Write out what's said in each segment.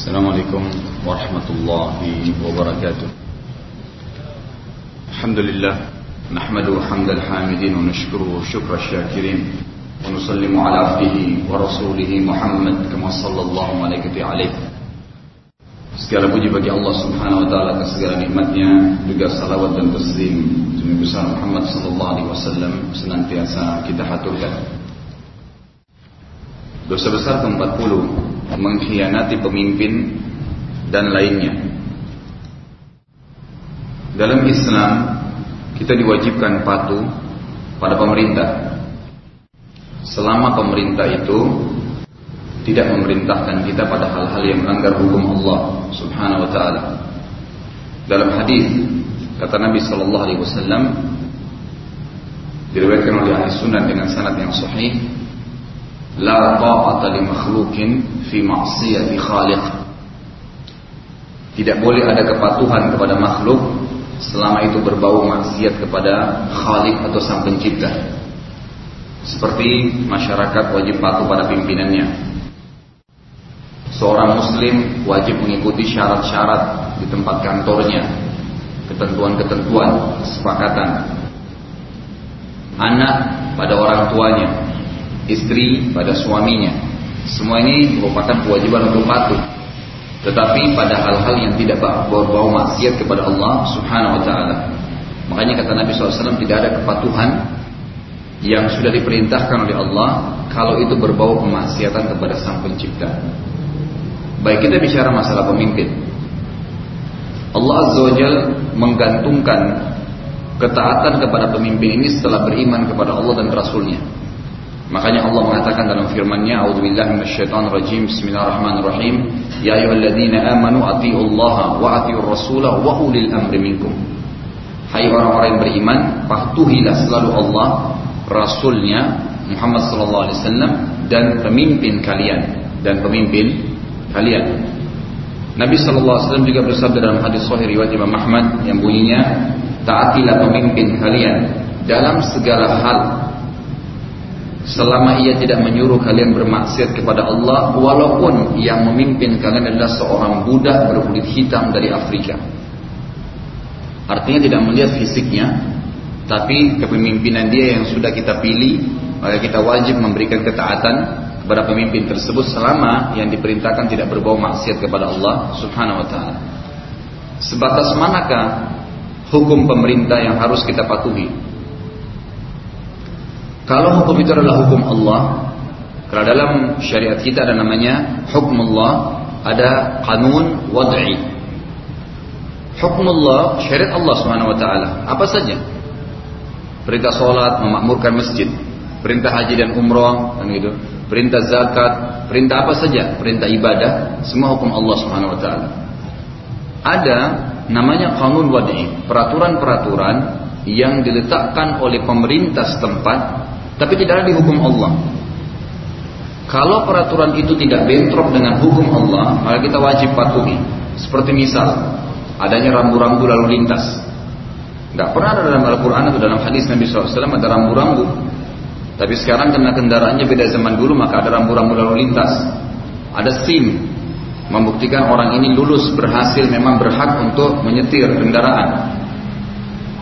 السلام عليكم ورحمة الله وبركاته الحمد لله نحمده حمد الحامدين ونشكره شكر الشاكرين ونسلم على عبده ورسوله محمد كما صلى الله عليه Segala puji bagi Allah Subhanahu wa taala atas segala nikmatnya, juga salawat dan taslim Nabi besar Muhammad sallallahu alaihi wasallam senantiasa kita haturkan. Dosa besar ke-40 mengkhianati pemimpin dan lainnya. Dalam Islam kita diwajibkan patuh pada pemerintah. Selama pemerintah itu tidak memerintahkan kita pada hal-hal yang melanggar hukum Allah Subhanahu wa taala. Dalam hadis kata Nabi sallallahu alaihi wasallam diriwayatkan oleh ahli sunnah dengan sanad yang sahih, la ta'ata li makhluqin fi khaliq. Tidak boleh ada kepatuhan kepada makhluk selama itu berbau maksiat kepada Khalik atau Sang Pencipta. Seperti masyarakat wajib patuh pada pimpinannya, Seorang muslim wajib mengikuti syarat-syarat di tempat kantornya, ketentuan-ketentuan, kesepakatan. Anak pada orang tuanya, istri pada suaminya. Semua ini merupakan kewajiban untuk patuh. Tetapi pada hal-hal yang tidak berbau maksiat kepada Allah Subhanahu wa taala. Makanya kata Nabi SAW tidak ada kepatuhan yang sudah diperintahkan oleh Allah kalau itu berbau kemaksiatan kepada Sang Pencipta. Baik kita bicara masalah pemimpin. Allah Azza wa menggantungkan ketaatan kepada pemimpin ini setelah beriman kepada Allah dan Rasulnya. Makanya Allah mengatakan dalam firman-Nya, "A'udzubillahi minasyaitonirrajim. Bismillahirrahmanirrahim. Ya ayyuhalladzina amanu atti'ullaha wa atti'ur rasulah wa ulil amri minkum." Hai orang-orang yang beriman, patuhilah selalu Allah, Rasulnya Muhammad sallallahu alaihi wasallam dan pemimpin kalian dan pemimpin kalian. Nabi Shallallahu Alaihi Wasallam juga bersabda dalam hadis Sahih riwayat Imam Ahmad yang bunyinya taatilah pemimpin kalian dalam segala hal selama ia tidak menyuruh kalian bermaksiat kepada Allah walaupun yang memimpin kalian adalah seorang budak berkulit hitam dari Afrika. Artinya tidak melihat fisiknya, tapi kepemimpinan dia yang sudah kita pilih, maka kita wajib memberikan ketaatan kepada pemimpin tersebut selama yang diperintahkan tidak berbau maksiat kepada Allah Subhanahu wa taala. Sebatas manakah hukum pemerintah yang harus kita patuhi? Kalau hukum itu adalah hukum Allah, karena dalam syariat kita ada namanya hukum Allah, ada kanun wad'i. Hukum Allah, syariat Allah Subhanahu wa taala, apa saja? Perintah sholat, memakmurkan masjid, perintah haji dan umrah, kan gitu perintah zakat, perintah apa saja, perintah ibadah, semua hukum Allah Subhanahu wa taala. Ada namanya kanun wadi, peraturan-peraturan yang diletakkan oleh pemerintah setempat tapi tidak ada di hukum Allah. Kalau peraturan itu tidak bentrok dengan hukum Allah, maka kita wajib patuhi. Seperti misal, adanya rambu-rambu lalu lintas. Tidak pernah ada dalam Al-Quran atau dalam hadis Nabi SAW ada rambu-rambu tapi sekarang karena kendaraannya beda zaman dulu maka ada rambu-rambu lalu lintas. Ada SIM membuktikan orang ini lulus berhasil memang berhak untuk menyetir kendaraan.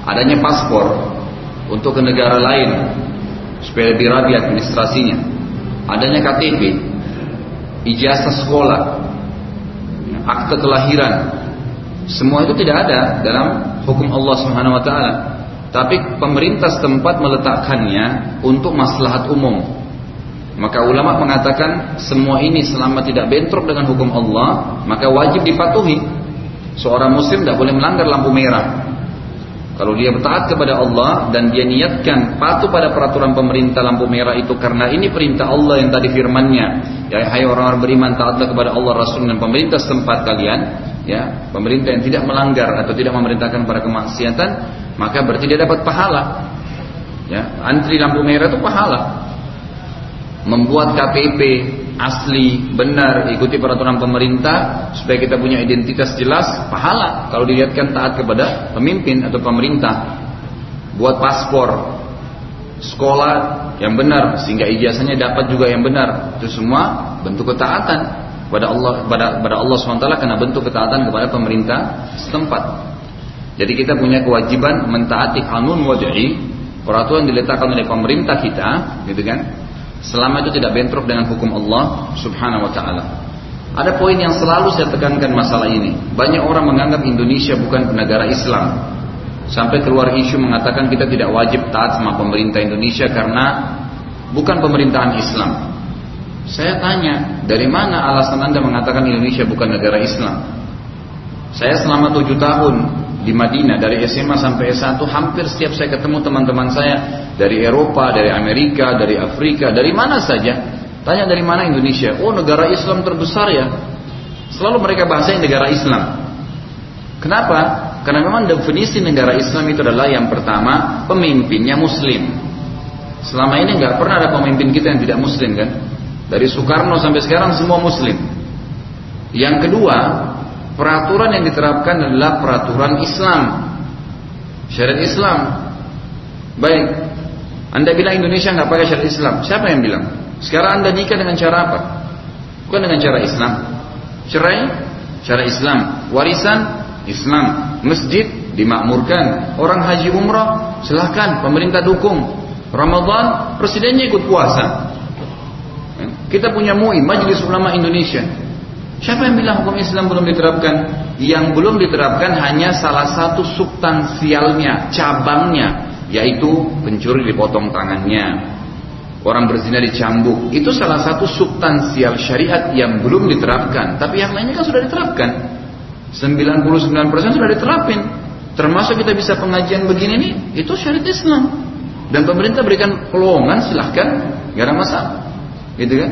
Adanya paspor untuk ke negara lain supaya lebih rapi administrasinya. Adanya KTP, ijazah sekolah, akte kelahiran. Semua itu tidak ada dalam hukum Allah Subhanahu wa taala. Tapi pemerintah setempat meletakkannya untuk maslahat umum. Maka ulama mengatakan semua ini selama tidak bentrok dengan hukum Allah, maka wajib dipatuhi. Seorang muslim tidak boleh melanggar lampu merah. Kalau dia bertaat kepada Allah dan dia niatkan patuh pada peraturan pemerintah lampu merah itu karena ini perintah Allah yang tadi firmannya, ya hai orang-orang beriman taatlah kepada Allah Rasul dan pemerintah setempat kalian, ya pemerintah yang tidak melanggar atau tidak memerintahkan pada kemaksiatan, maka berarti dia dapat pahala. Ya, antri lampu merah itu pahala. Membuat KTP asli, benar, ikuti peraturan pemerintah supaya kita punya identitas jelas, pahala kalau dilihatkan taat kepada pemimpin atau pemerintah. Buat paspor, sekolah yang benar sehingga ijazahnya dapat juga yang benar. Itu semua bentuk ketaatan. kepada Allah kepada, kepada Allah SWT karena bentuk ketaatan kepada pemerintah setempat. Jadi kita punya kewajiban mentaati kanun wajhi, peraturan diletakkan oleh pemerintah kita, gitu kan? Selama itu tidak bentrok dengan hukum Allah Subhanahu wa taala. Ada poin yang selalu saya tekankan masalah ini. Banyak orang menganggap Indonesia bukan negara Islam. Sampai keluar isu mengatakan kita tidak wajib taat sama pemerintah Indonesia karena bukan pemerintahan Islam. Saya tanya, dari mana alasan Anda mengatakan Indonesia bukan negara Islam? Saya selama tujuh tahun di Madinah dari SMA sampai S1 hampir setiap saya ketemu teman-teman saya dari Eropa, dari Amerika, dari Afrika, dari mana saja. Tanya dari mana Indonesia? Oh negara Islam terbesar ya. Selalu mereka bahasanya negara Islam. Kenapa? Karena memang definisi negara Islam itu adalah yang pertama pemimpinnya Muslim. Selama ini nggak pernah ada pemimpin kita yang tidak Muslim kan? Dari Soekarno sampai sekarang semua muslim. Yang kedua, peraturan yang diterapkan adalah peraturan Islam. Syariat Islam. Baik. Anda bilang Indonesia nggak pakai syariat Islam. Siapa yang bilang? Sekarang Anda nikah dengan cara apa? Bukan dengan cara Islam. Cerai, cara Islam. Warisan, Islam. Masjid dimakmurkan. Orang haji umrah, silahkan pemerintah dukung. Ramadan, presidennya ikut puasa. Kita punya MUI, Majelis Ulama Indonesia. Siapa yang bilang hukum Islam belum diterapkan? Yang belum diterapkan hanya salah satu substansialnya, cabangnya, yaitu pencuri dipotong tangannya. Orang berzina dicambuk. Itu salah satu substansial syariat yang belum diterapkan. Tapi yang lainnya kan sudah diterapkan. 99% sudah diterapin. Termasuk kita bisa pengajian begini nih, itu syariat Islam. Dan pemerintah berikan peluangan silahkan, gak ada masalah gitu kan?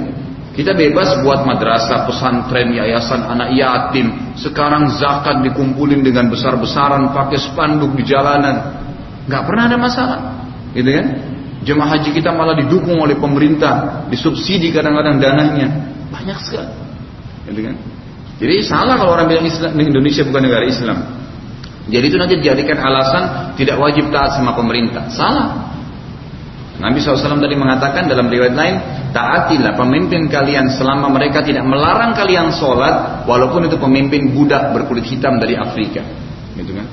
Kita bebas buat madrasah, pesantren, yayasan anak yatim. Sekarang zakat dikumpulin dengan besar-besaran pakai spanduk di jalanan. Gak pernah ada masalah. Gitu kan? Jemaah haji kita malah didukung oleh pemerintah, disubsidi kadang-kadang dananya. Banyak sekali. Gitu kan? Jadi salah kalau orang bilang Islam, Indonesia bukan negara Islam. Jadi itu nanti dijadikan alasan tidak wajib taat sama pemerintah. Salah. Nabi SAW tadi mengatakan dalam riwayat lain, taatilah pemimpin kalian selama mereka tidak melarang kalian sholat, walaupun itu pemimpin budak berkulit hitam dari Afrika. Gitu kan?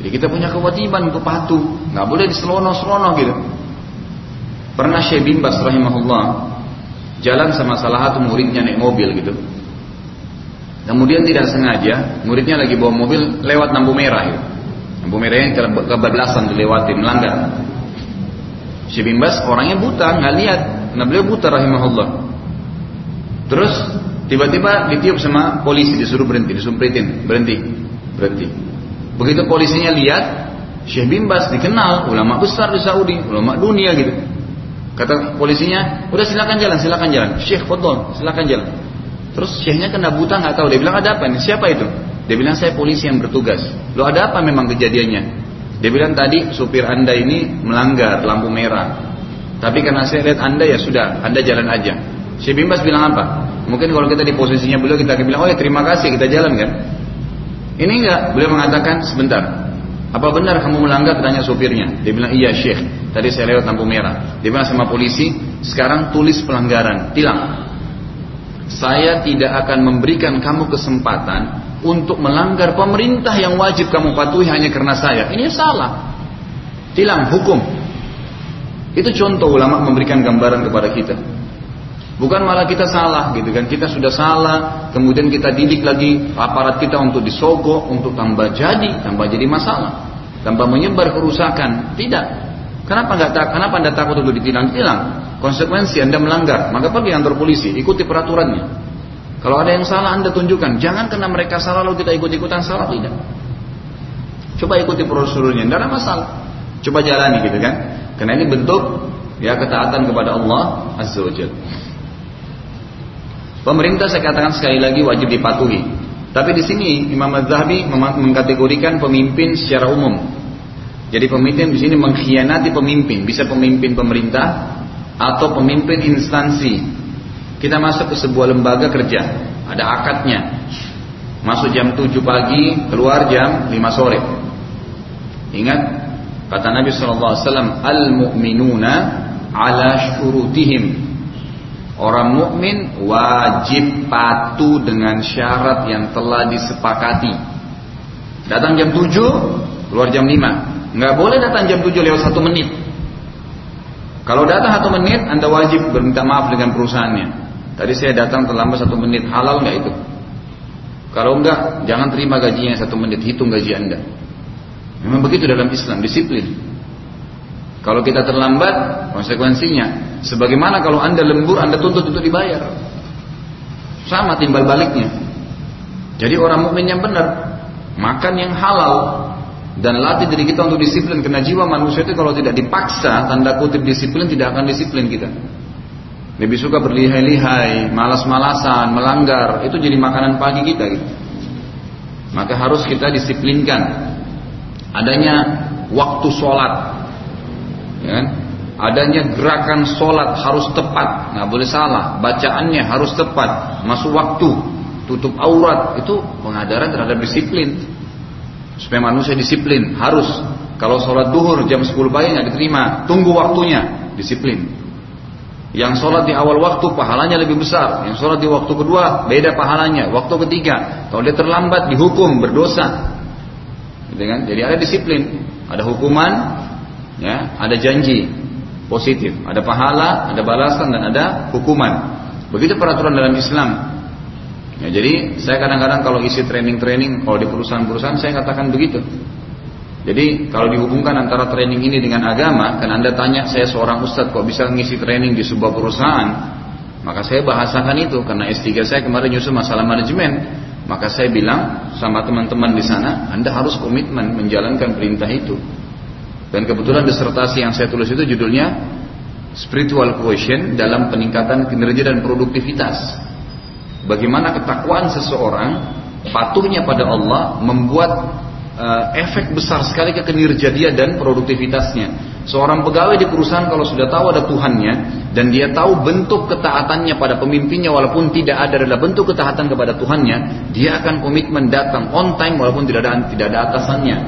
Jadi kita punya kewajiban untuk patuh, nggak boleh diselono-selono gitu. Pernah Syekh bin Bas rahimahullah jalan sama salah satu muridnya naik mobil gitu. Kemudian tidak sengaja muridnya lagi bawa mobil lewat lampu merah gitu. Lampu merahnya kebablasan dilewati melanggar. Syekh bin Bas orangnya buta, nggak lihat. Nah beliau buta rahimahullah. Terus tiba-tiba ditiup sama polisi disuruh berhenti, disumpritin, berhenti, berhenti. Begitu polisinya lihat, Syekh bin Bas dikenal ulama besar di Saudi, ulama dunia gitu. Kata polisinya, udah silakan jalan, silakan jalan. Syekh fadol, silakan jalan. Terus syekhnya kena buta nggak tahu. Dia bilang ada apa nih? Siapa itu? Dia bilang saya polisi yang bertugas. Lo ada apa memang kejadiannya? Dia bilang tadi supir anda ini melanggar lampu merah. Tapi karena saya lihat anda ya sudah, anda jalan aja. Syekh Bimbas bilang apa? Mungkin kalau kita di posisinya beliau kita akan bilang, oh ya terima kasih kita jalan kan. Ini enggak, beliau mengatakan sebentar. Apa benar kamu melanggar? Tanya supirnya. Dia bilang iya syekh. Tadi saya lewat lampu merah. Dia bilang sama polisi, sekarang tulis pelanggaran, tilang. Saya tidak akan memberikan kamu kesempatan untuk melanggar pemerintah yang wajib kamu patuhi hanya karena saya. Ini salah. Tilang hukum. Itu contoh ulama memberikan gambaran kepada kita. Bukan malah kita salah gitu kan. Kita sudah salah, kemudian kita didik lagi aparat kita untuk disogok, untuk tambah jadi, tambah jadi masalah. Tambah menyebar kerusakan. Tidak. Kenapa nggak tak? Kenapa anda takut untuk ditilang? Tilang. Konsekuensi anda melanggar, maka pergi kantor polisi, ikuti peraturannya. Kalau ada yang salah Anda tunjukkan. Jangan karena mereka salah lalu kita ikut-ikutan salah tidak. Coba ikuti prosedurnya, tidak ada masalah. Coba jalani gitu kan. Karena ini bentuk ya ketaatan kepada Allah Azza wa Pemerintah saya katakan sekali lagi wajib dipatuhi. Tapi di sini Imam Az-Zahabi mengkategorikan pemimpin secara umum. Jadi pemimpin di sini mengkhianati pemimpin, bisa pemimpin pemerintah atau pemimpin instansi kita masuk ke sebuah lembaga kerja, ada akadnya. Masuk jam 7 pagi, keluar jam 5 sore. Ingat kata Nabi SAW, al-mu'minuna ala syurutihim. Orang mukmin wajib patuh dengan syarat yang telah disepakati. Datang jam 7, keluar jam 5. Nggak boleh datang jam 7 lewat satu menit. Kalau datang satu menit, Anda wajib berminta maaf dengan perusahaannya. Tadi saya datang terlambat satu menit, halal nggak itu? Kalau enggak, jangan terima gajinya satu menit, hitung gaji Anda. Memang begitu dalam Islam, disiplin. Kalau kita terlambat, konsekuensinya. Sebagaimana kalau anda lembur, anda tuntut untuk dibayar. Sama timbal baliknya. Jadi orang mukmin yang benar, makan yang halal, dan latih diri kita untuk disiplin. Karena jiwa manusia itu kalau tidak dipaksa, tanda kutip disiplin, tidak akan disiplin kita. Lebih suka berlihai-lihai, malas-malasan, melanggar, itu jadi makanan pagi kita gitu. Maka harus kita disiplinkan. Adanya waktu sholat, ya kan? adanya gerakan sholat harus tepat, nggak boleh salah, bacaannya harus tepat, masuk waktu, tutup aurat, itu pengadaran terhadap disiplin. Supaya manusia disiplin, harus. Kalau sholat duhur jam 10 pagi nggak diterima, tunggu waktunya, disiplin. Yang sholat di awal waktu pahalanya lebih besar, yang sholat di waktu kedua beda pahalanya, waktu ketiga kalau dia terlambat dihukum berdosa. Gitu kan? Jadi ada disiplin, ada hukuman, ya ada janji positif. Ada pahala ada balasan dan ada hukuman. Begitu peraturan dalam Islam. Ya, jadi saya kadang-kadang kalau isi training-training kalau di perusahaan-perusahaan saya katakan begitu jadi kalau dihubungkan antara training ini dengan agama kan anda tanya saya seorang ustadz kok bisa ngisi training di sebuah perusahaan? Maka saya bahasakan itu karena S3 saya kemarin nyusun masalah manajemen. Maka saya bilang sama teman-teman di sana anda harus komitmen menjalankan perintah itu. Dan kebetulan disertasi yang saya tulis itu judulnya Spiritual Quotient dalam peningkatan kinerja dan produktivitas. Bagaimana ketakwaan seseorang patuhnya pada Allah membuat uh, efek besar sekali ke kinerja dan produktivitasnya. Seorang pegawai di perusahaan kalau sudah tahu ada Tuhannya dan dia tahu bentuk ketaatannya pada pemimpinnya walaupun tidak ada adalah bentuk ketaatan kepada Tuhannya, dia akan komitmen datang on time walaupun tidak ada tidak ada atasannya.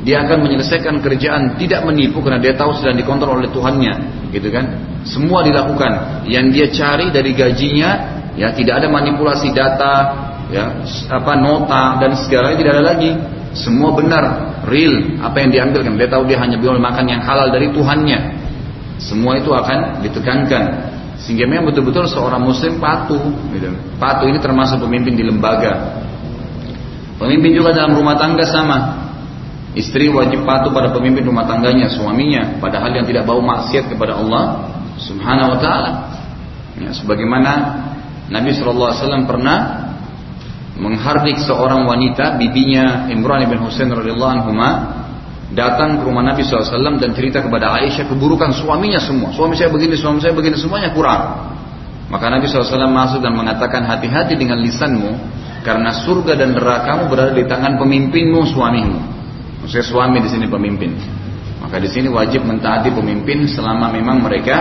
Dia akan menyelesaikan kerjaan tidak menipu karena dia tahu sedang dikontrol oleh Tuhannya gitu kan? Semua dilakukan. Yang dia cari dari gajinya ya tidak ada manipulasi data ya apa nota dan segala tidak ada lagi semua benar real apa yang diambil kan dia tahu dia hanya boleh makan yang halal dari Tuhannya. Semua itu akan ditekankan sehingga memang betul-betul seorang muslim patuh gitu. patuh ini termasuk pemimpin di lembaga. Pemimpin juga dalam rumah tangga sama. Istri wajib patuh pada pemimpin rumah tangganya, suaminya, padahal yang tidak bau maksiat kepada Allah Subhanahu wa taala. Ya, sebagaimana Nabi SAW pernah menghardik seorang wanita, bibinya Imran bin Husain radhiyallahu anhu datang ke rumah Nabi SAW dan cerita kepada Aisyah keburukan suaminya semua. Suami saya begini, suami saya begini, semuanya kurang. Maka Nabi SAW masuk dan mengatakan hati-hati dengan lisanmu karena surga dan nerakamu berada di tangan pemimpinmu suamimu. Maksudnya suami di sini pemimpin. Maka di sini wajib mentaati pemimpin selama memang mereka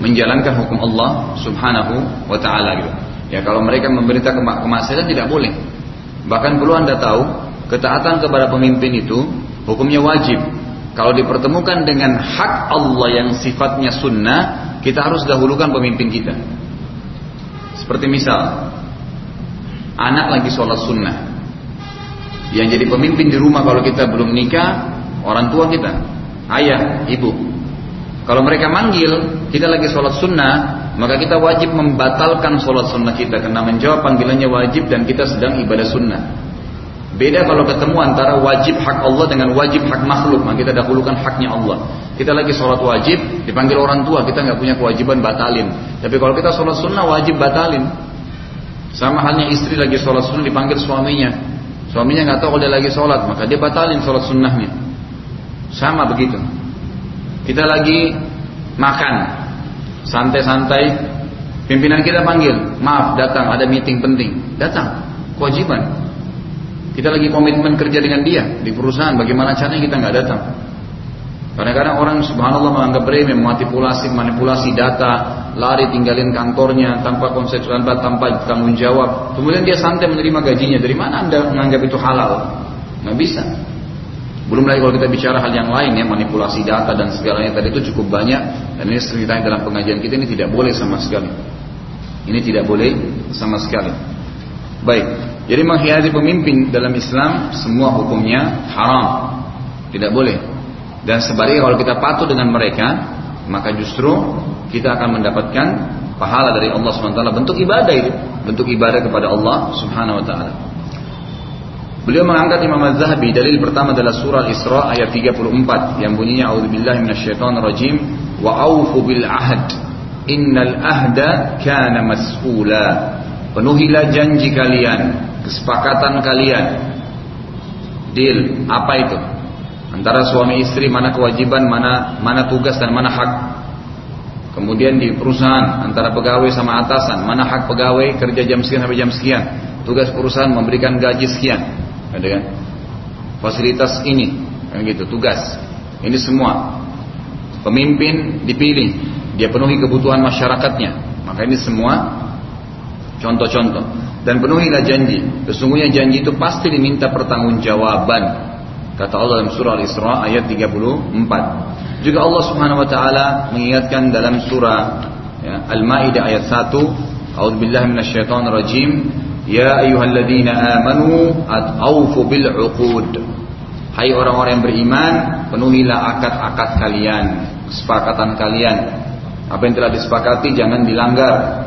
menjalankan hukum Allah Subhanahu wa taala gitu. Ya kalau mereka memberita kemaksiatan tidak boleh. Bahkan perlu Anda tahu, ketaatan kepada pemimpin itu hukumnya wajib. Kalau dipertemukan dengan hak Allah yang sifatnya sunnah, kita harus dahulukan pemimpin kita. Seperti misal, anak lagi sholat sunnah, yang jadi pemimpin di rumah kalau kita belum nikah, orang tua kita, ayah, ibu. Kalau mereka manggil, kita lagi sholat sunnah, maka kita wajib membatalkan sholat sunnah kita karena menjawab panggilannya wajib dan kita sedang ibadah sunnah. Beda kalau ketemu antara wajib hak Allah dengan wajib hak makhluk, maka kita dahulukan haknya Allah. Kita lagi sholat wajib, dipanggil orang tua, kita nggak punya kewajiban batalin. Tapi kalau kita sholat sunnah wajib batalin. Sama halnya istri lagi sholat sunnah dipanggil suaminya, Suaminya nggak tahu kalau dia lagi sholat, maka dia batalin sholat sunnahnya. Sama begitu. Kita lagi makan, santai-santai, pimpinan kita panggil, maaf datang, ada meeting penting, datang, kewajiban. Kita lagi komitmen kerja dengan dia di perusahaan, bagaimana caranya kita nggak datang? Kadang-kadang orang subhanallah menganggap remeh, manipulasi, manipulasi data, lari tinggalin kantornya tanpa konsep tanpa, tanpa tanggung jawab. Kemudian dia santai menerima gajinya. Dari mana anda menganggap itu halal? Nggak bisa. Belum lagi kalau kita bicara hal yang lain ya, manipulasi data dan segalanya tadi itu cukup banyak dan ini ceritanya dalam pengajian kita ini tidak boleh sama sekali. Ini tidak boleh sama sekali. Baik, jadi mengkhianati pemimpin dalam Islam semua hukumnya haram, tidak boleh. Dan sebaliknya kalau kita patuh dengan mereka, maka justru kita akan mendapatkan pahala dari Allah SWT bentuk ibadah itu, bentuk ibadah kepada Allah Subhanahu wa taala. Beliau mengangkat Imam Az-Zahabi. Dalil pertama adalah surah Isra ayat 34 yang bunyinya a'udzubillahi minasyaitonirrajim wa aufu bil ahd innal ahda kana mas'ula. Penuhilah janji kalian kesepakatan kalian. Deal apa itu? Antara suami istri mana kewajiban mana mana tugas dan mana hak. Kemudian di perusahaan antara pegawai sama atasan mana hak pegawai kerja jam sekian sampai jam sekian. Tugas perusahaan memberikan gaji sekian ada kan? Fasilitas ini, kan gitu, tugas. Ini semua. Pemimpin dipilih, dia penuhi kebutuhan masyarakatnya. Maka ini semua contoh-contoh. Dan penuhilah janji. Sesungguhnya janji itu pasti diminta pertanggungjawaban. Kata Allah dalam surah Al-Isra ayat 34. Juga Allah Subhanahu wa taala mengingatkan dalam surah ya, Al-Maidah ayat 1, A'udzubillahi minasyaitonirrajim Ya ayyuhalladzina amanu at'aufu bil uqud. Hai orang-orang yang beriman, penuhilah akad-akad kalian, kesepakatan kalian. Apa yang telah disepakati jangan dilanggar.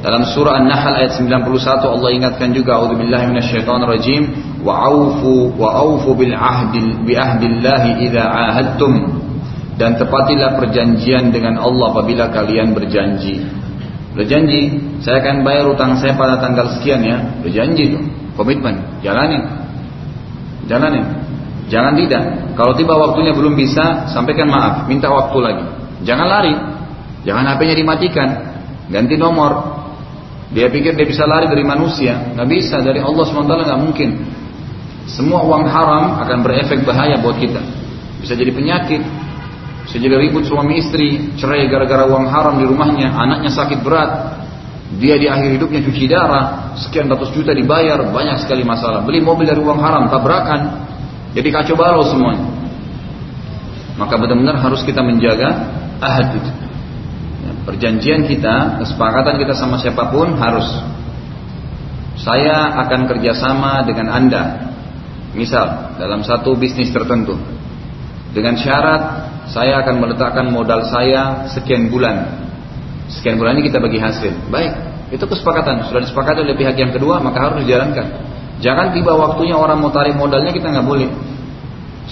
Dalam surah An-Nahl ayat 91 Allah ingatkan juga auzubillahi minasyaitonirrajim wa aufu wa aufu bil ahdi bi ahdillahi idza ahadtum dan tepatilah perjanjian dengan Allah apabila kalian berjanji. Berjanji, saya akan bayar utang saya pada tanggal sekian ya. Berjanji tuh, komitmen, jalanin. Jalanin. Jangan tidak. Kalau tiba waktunya belum bisa, sampaikan maaf, minta waktu lagi. Jangan lari. Jangan HP-nya dimatikan. Ganti nomor. Dia pikir dia bisa lari dari manusia. Nggak bisa, dari Allah SWT nggak mungkin. Semua uang haram akan berefek bahaya buat kita. Bisa jadi penyakit, bisa jadi ribut suami istri, cerai gara-gara uang haram di rumahnya, anaknya sakit berat. Dia di akhir hidupnya cuci darah, sekian ratus juta dibayar, banyak sekali masalah. Beli mobil dari uang haram, tabrakan. Jadi kacau balau semuanya. Maka benar-benar harus kita menjaga ahad itu. Ya, perjanjian kita, kesepakatan kita sama siapa pun harus. Saya akan kerjasama dengan Anda. Misal, dalam satu bisnis tertentu. Dengan syarat saya akan meletakkan modal saya sekian bulan. Sekian bulan ini kita bagi hasil. Baik, itu kesepakatan. Sudah disepakati oleh pihak yang kedua, maka harus dijalankan. Jangan tiba waktunya orang mau tarik modalnya kita nggak boleh.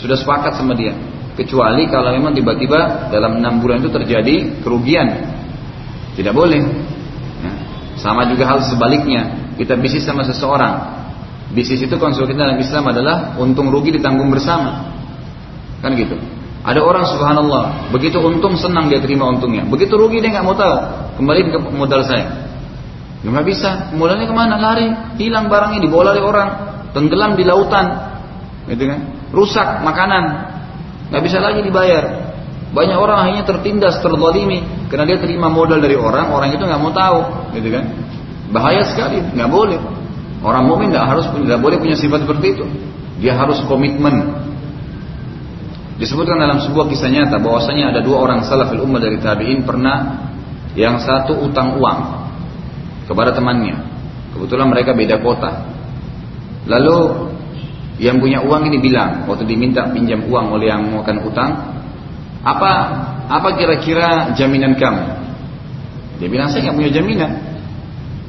Sudah sepakat sama dia. Kecuali kalau memang tiba-tiba dalam enam bulan itu terjadi kerugian, tidak boleh. Ya. Sama juga hal sebaliknya. Kita bisnis sama seseorang. Bisnis itu konsep dalam Islam adalah untung rugi ditanggung bersama. Kan gitu. Ada orang subhanallah, begitu untung senang dia terima untungnya. Begitu rugi dia nggak mau tahu, kembali ke modal saya. Nggak bisa, modalnya ke mana? Lari, hilang barangnya dibawa lari orang, tenggelam di lautan, gitu kan? Rusak makanan, nggak bisa lagi dibayar. Banyak orang akhirnya tertindas, terzalimi karena dia terima modal dari orang, orang itu nggak mau tahu, gitu kan? Bahaya sekali, nggak boleh. Orang mukmin nggak harus nggak boleh punya sifat seperti itu. Dia harus komitmen, Disebutkan dalam sebuah kisah nyata bahwasanya ada dua orang salafil ummah dari tabi'in pernah yang satu utang uang kepada temannya. Kebetulan mereka beda kota. Lalu yang punya uang ini bilang waktu diminta pinjam uang oleh yang mau akan utang, apa apa kira-kira jaminan kamu? Dia bilang saya nggak punya jaminan.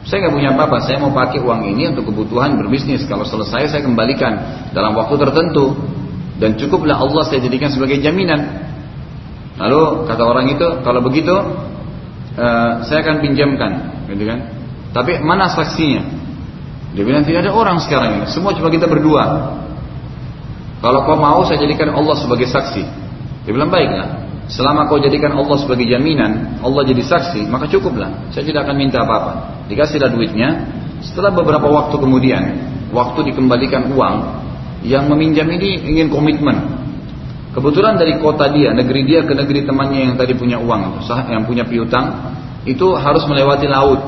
Saya nggak punya apa-apa. Saya mau pakai uang ini untuk kebutuhan berbisnis. Kalau selesai saya kembalikan dalam waktu tertentu dan cukuplah Allah saya jadikan sebagai jaminan. Lalu kata orang itu, kalau begitu uh, saya akan pinjamkan, gitu kan? Tapi mana saksinya? Dia bilang tidak ada orang sekarang ini, semua cuma kita berdua. Kalau kau mau saya jadikan Allah sebagai saksi. Dia bilang baiklah. Selama kau jadikan Allah sebagai jaminan, Allah jadi saksi, maka cukuplah. Saya tidak akan minta apa-apa. Dikasihlah duitnya. Setelah beberapa waktu kemudian, waktu dikembalikan uang, yang meminjam ini ingin komitmen. Kebetulan dari kota dia, negeri dia ke negeri temannya yang tadi punya uang, yang punya piutang, itu harus melewati laut.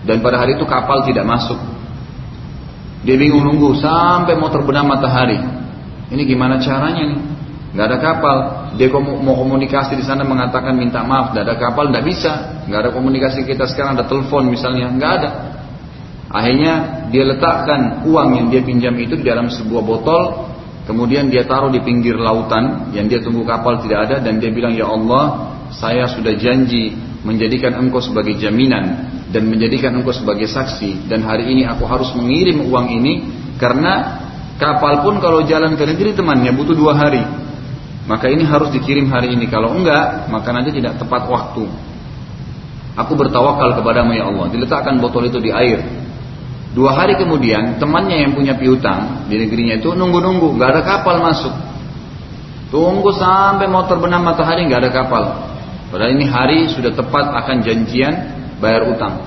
Dan pada hari itu kapal tidak masuk. Dia bingung nunggu sampai mau terbenam matahari. Ini gimana caranya nih? Nggak ada kapal. Dia mau komunikasi di sana mengatakan minta maaf, nggak ada kapal, nggak bisa. Nggak ada komunikasi kita sekarang ada telepon misalnya, nggak ada. Akhirnya dia letakkan uang yang dia pinjam itu di dalam sebuah botol, kemudian dia taruh di pinggir lautan yang dia tunggu kapal tidak ada dan dia bilang ya Allah, saya sudah janji menjadikan engkau sebagai jaminan dan menjadikan engkau sebagai saksi dan hari ini aku harus mengirim uang ini karena kapal pun kalau jalan ke negeri temannya butuh dua hari maka ini harus dikirim hari ini. Kalau enggak, maka nanti tidak tepat waktu. Aku bertawakal kepadamu ya Allah. Diletakkan botol itu di air. Dua hari kemudian, temannya yang punya piutang di negerinya itu nunggu-nunggu, nggak ada kapal masuk. Tunggu sampai mau terbenam matahari nggak ada kapal. Padahal ini hari sudah tepat akan janjian bayar utang.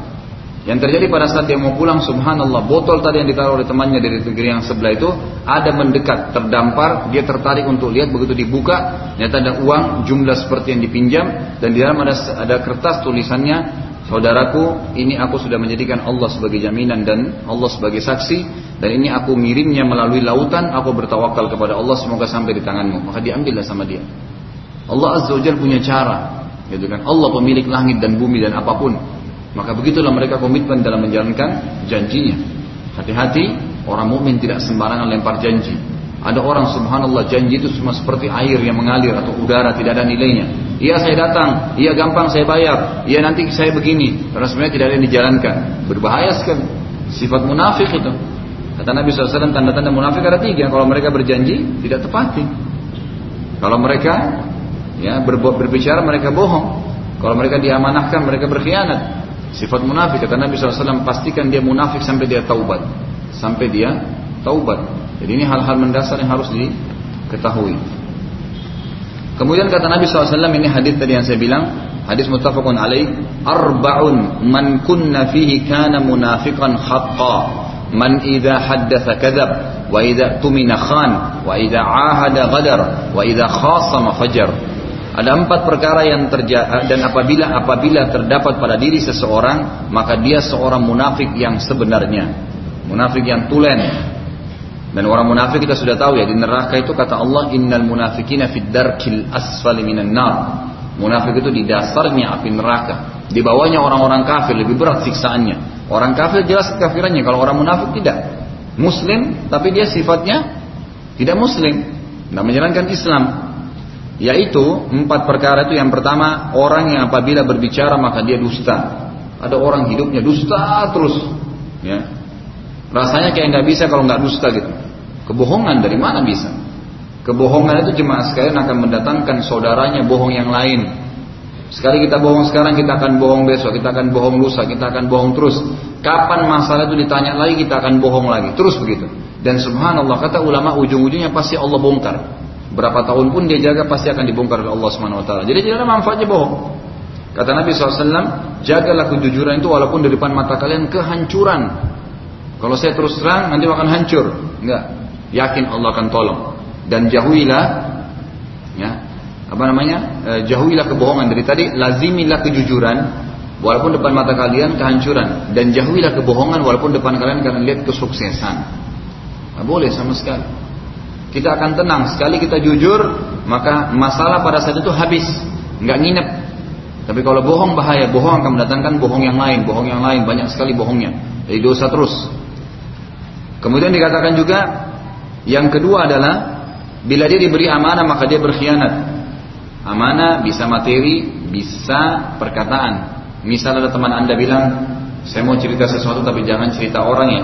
Yang terjadi pada saat dia mau pulang, subhanallah, botol tadi yang ditaruh oleh temannya dari negeri yang sebelah itu ada mendekat, terdampar, dia tertarik untuk lihat, begitu dibuka, ternyata ada uang jumlah seperti yang dipinjam dan di dalam ada ada kertas tulisannya, saudaraku, ini aku sudah menjadikan Allah sebagai jaminan dan Allah sebagai saksi dan ini aku ngirimnya melalui lautan, aku bertawakal kepada Allah semoga sampai di tanganmu. Maka diambillah sama dia. Allah Azza wa punya cara, gitu kan? Allah pemilik langit dan bumi dan apa pun. Maka begitulah mereka komitmen dalam menjalankan janjinya. Hati-hati, orang mukmin tidak sembarangan lempar janji. Ada orang subhanallah janji itu cuma seperti air yang mengalir atau udara tidak ada nilainya. Iya saya datang, iya gampang saya bayar, iya nanti saya begini. Karena sebenarnya tidak ada yang dijalankan. Berbahaya sekali. Sifat munafik itu. Kata Nabi SAW tanda-tanda munafik ada tiga. Kalau mereka berjanji tidak tepati. Kalau mereka ya berbicara mereka bohong. Kalau mereka diamanahkan mereka berkhianat. Sifat munafik kata Nabi SAW pastikan dia munafik sampai dia taubat. Sampai dia taubat. Jadi ini hal-hal mendasar yang harus diketahui. Kemudian kata Nabi SAW ini hadis tadi yang saya bilang hadis muttafaqun alaih arba'un man kunna fihi kana munafiqan haqqa man idza haddatha kadzab wa idza tumina khan wa idza ahada ghadar wa idza khasama fajar. Ada empat perkara yang terjadi dan apabila apabila terdapat pada diri seseorang maka dia seorang munafik yang sebenarnya, munafik yang tulen. Dan orang munafik kita sudah tahu ya di neraka itu kata Allah innal munafikina fid darkil asfali minan nar. Munafik itu di dasarnya api neraka. Di bawahnya orang-orang kafir lebih berat siksaannya. Orang kafir jelas kekafirannya, kalau orang munafik tidak. Muslim tapi dia sifatnya tidak muslim, tidak menjalankan Islam. Yaitu empat perkara itu yang pertama orang yang apabila berbicara maka dia dusta. Ada orang hidupnya dusta terus, ya. Rasanya kayak nggak bisa kalau nggak dusta gitu. Kebohongan dari mana bisa? Kebohongan itu cuma sekalian akan mendatangkan saudaranya bohong yang lain. Sekali kita bohong sekarang, kita akan bohong besok, kita akan bohong lusa, kita akan bohong terus. Kapan masalah itu ditanya lagi, kita akan bohong lagi. Terus begitu. Dan subhanallah, kata ulama ujung-ujungnya pasti Allah bongkar. Berapa tahun pun dia jaga pasti akan dibongkar oleh Allah Subhanahu wa taala. Jadi tidak ada manfaatnya bohong. Kata Nabi SAW, jagalah kejujuran itu walaupun di depan mata kalian kehancuran. Kalau saya terus terang nanti akan hancur. Enggak. Yakin Allah akan tolong. Dan jauhilah ya, apa namanya? E, jauhilah kebohongan dari tadi lazimilah kejujuran walaupun depan mata kalian kehancuran dan jauhilah kebohongan walaupun depan kalian kalian lihat kesuksesan. Tidak boleh sama sekali kita akan tenang. Sekali kita jujur, maka masalah pada saat itu habis, nggak nginep. Tapi kalau bohong bahaya, bohong akan mendatangkan bohong yang lain, bohong yang lain banyak sekali bohongnya. Jadi dosa terus. Kemudian dikatakan juga yang kedua adalah bila dia diberi amanah maka dia berkhianat. Amanah bisa materi, bisa perkataan. Misal ada teman anda bilang, saya mau cerita sesuatu tapi jangan cerita orang ya.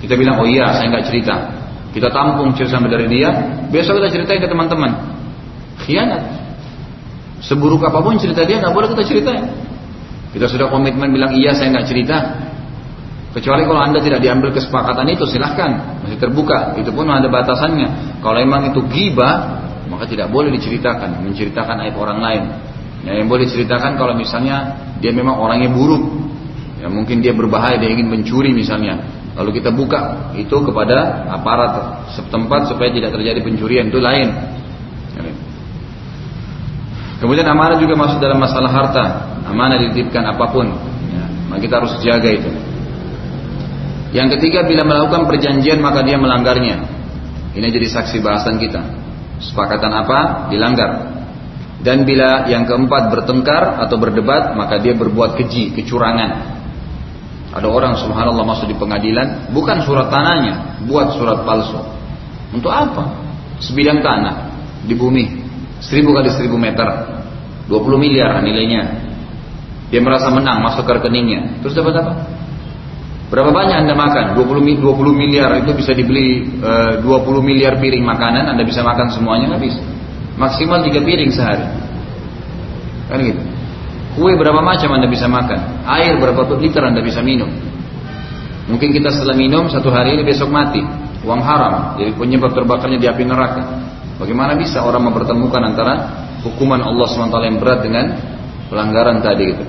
Kita bilang, oh iya saya nggak cerita. Kita tampung cerita dari dia, besok kita ceritain ke teman-teman. Khianat. Seburuk apa pun cerita dia nggak boleh kita ceritain. Kita sudah komitmen bilang iya saya nggak cerita. Kecuali kalau anda tidak diambil kesepakatan itu silahkan masih terbuka. Itu pun ada batasannya. Kalau memang itu gibah maka tidak boleh diceritakan, menceritakan aib orang lain. Ya, yang boleh diceritakan kalau misalnya dia memang orangnya buruk, ya mungkin dia berbahaya, dia ingin mencuri misalnya, Lalu kita buka itu kepada aparat setempat supaya tidak terjadi pencurian itu lain. Kemudian amanah juga masuk dalam masalah harta. Amanah dititipkan apa pun. Ya, maka kita harus jaga itu. Yang ketiga bila melakukan perjanjian maka dia melanggarnya. Ini jadi saksi bahasan kita. Sepakatan apa? Dilanggar. Dan bila yang keempat bertengkar atau berdebat, maka dia berbuat keji, kecurangan. Ada orang subhanallah masuk di pengadilan, bukan surat tanahnya, buat surat palsu. Untuk apa? Sebidang tanah di bumi, seribu kali seribu meter, 20 miliar nilainya. Dia merasa menang masuk ke rekeningnya. Terus dapat apa? Berapa banyak Anda makan? 20, 20 miliar itu bisa dibeli e, eh, 20 miliar piring makanan, Anda bisa makan semuanya bisa. Maksimal 3 piring sehari. Kan gitu. Kue berapa macam Anda bisa makan? Air berapa liter Anda bisa minum? Mungkin kita setelah minum satu hari ini besok mati. Uang haram, jadi penyebab terbakarnya di api neraka. Bagaimana bisa orang mempertemukan antara hukuman Allah SWT yang berat dengan pelanggaran tadi itu?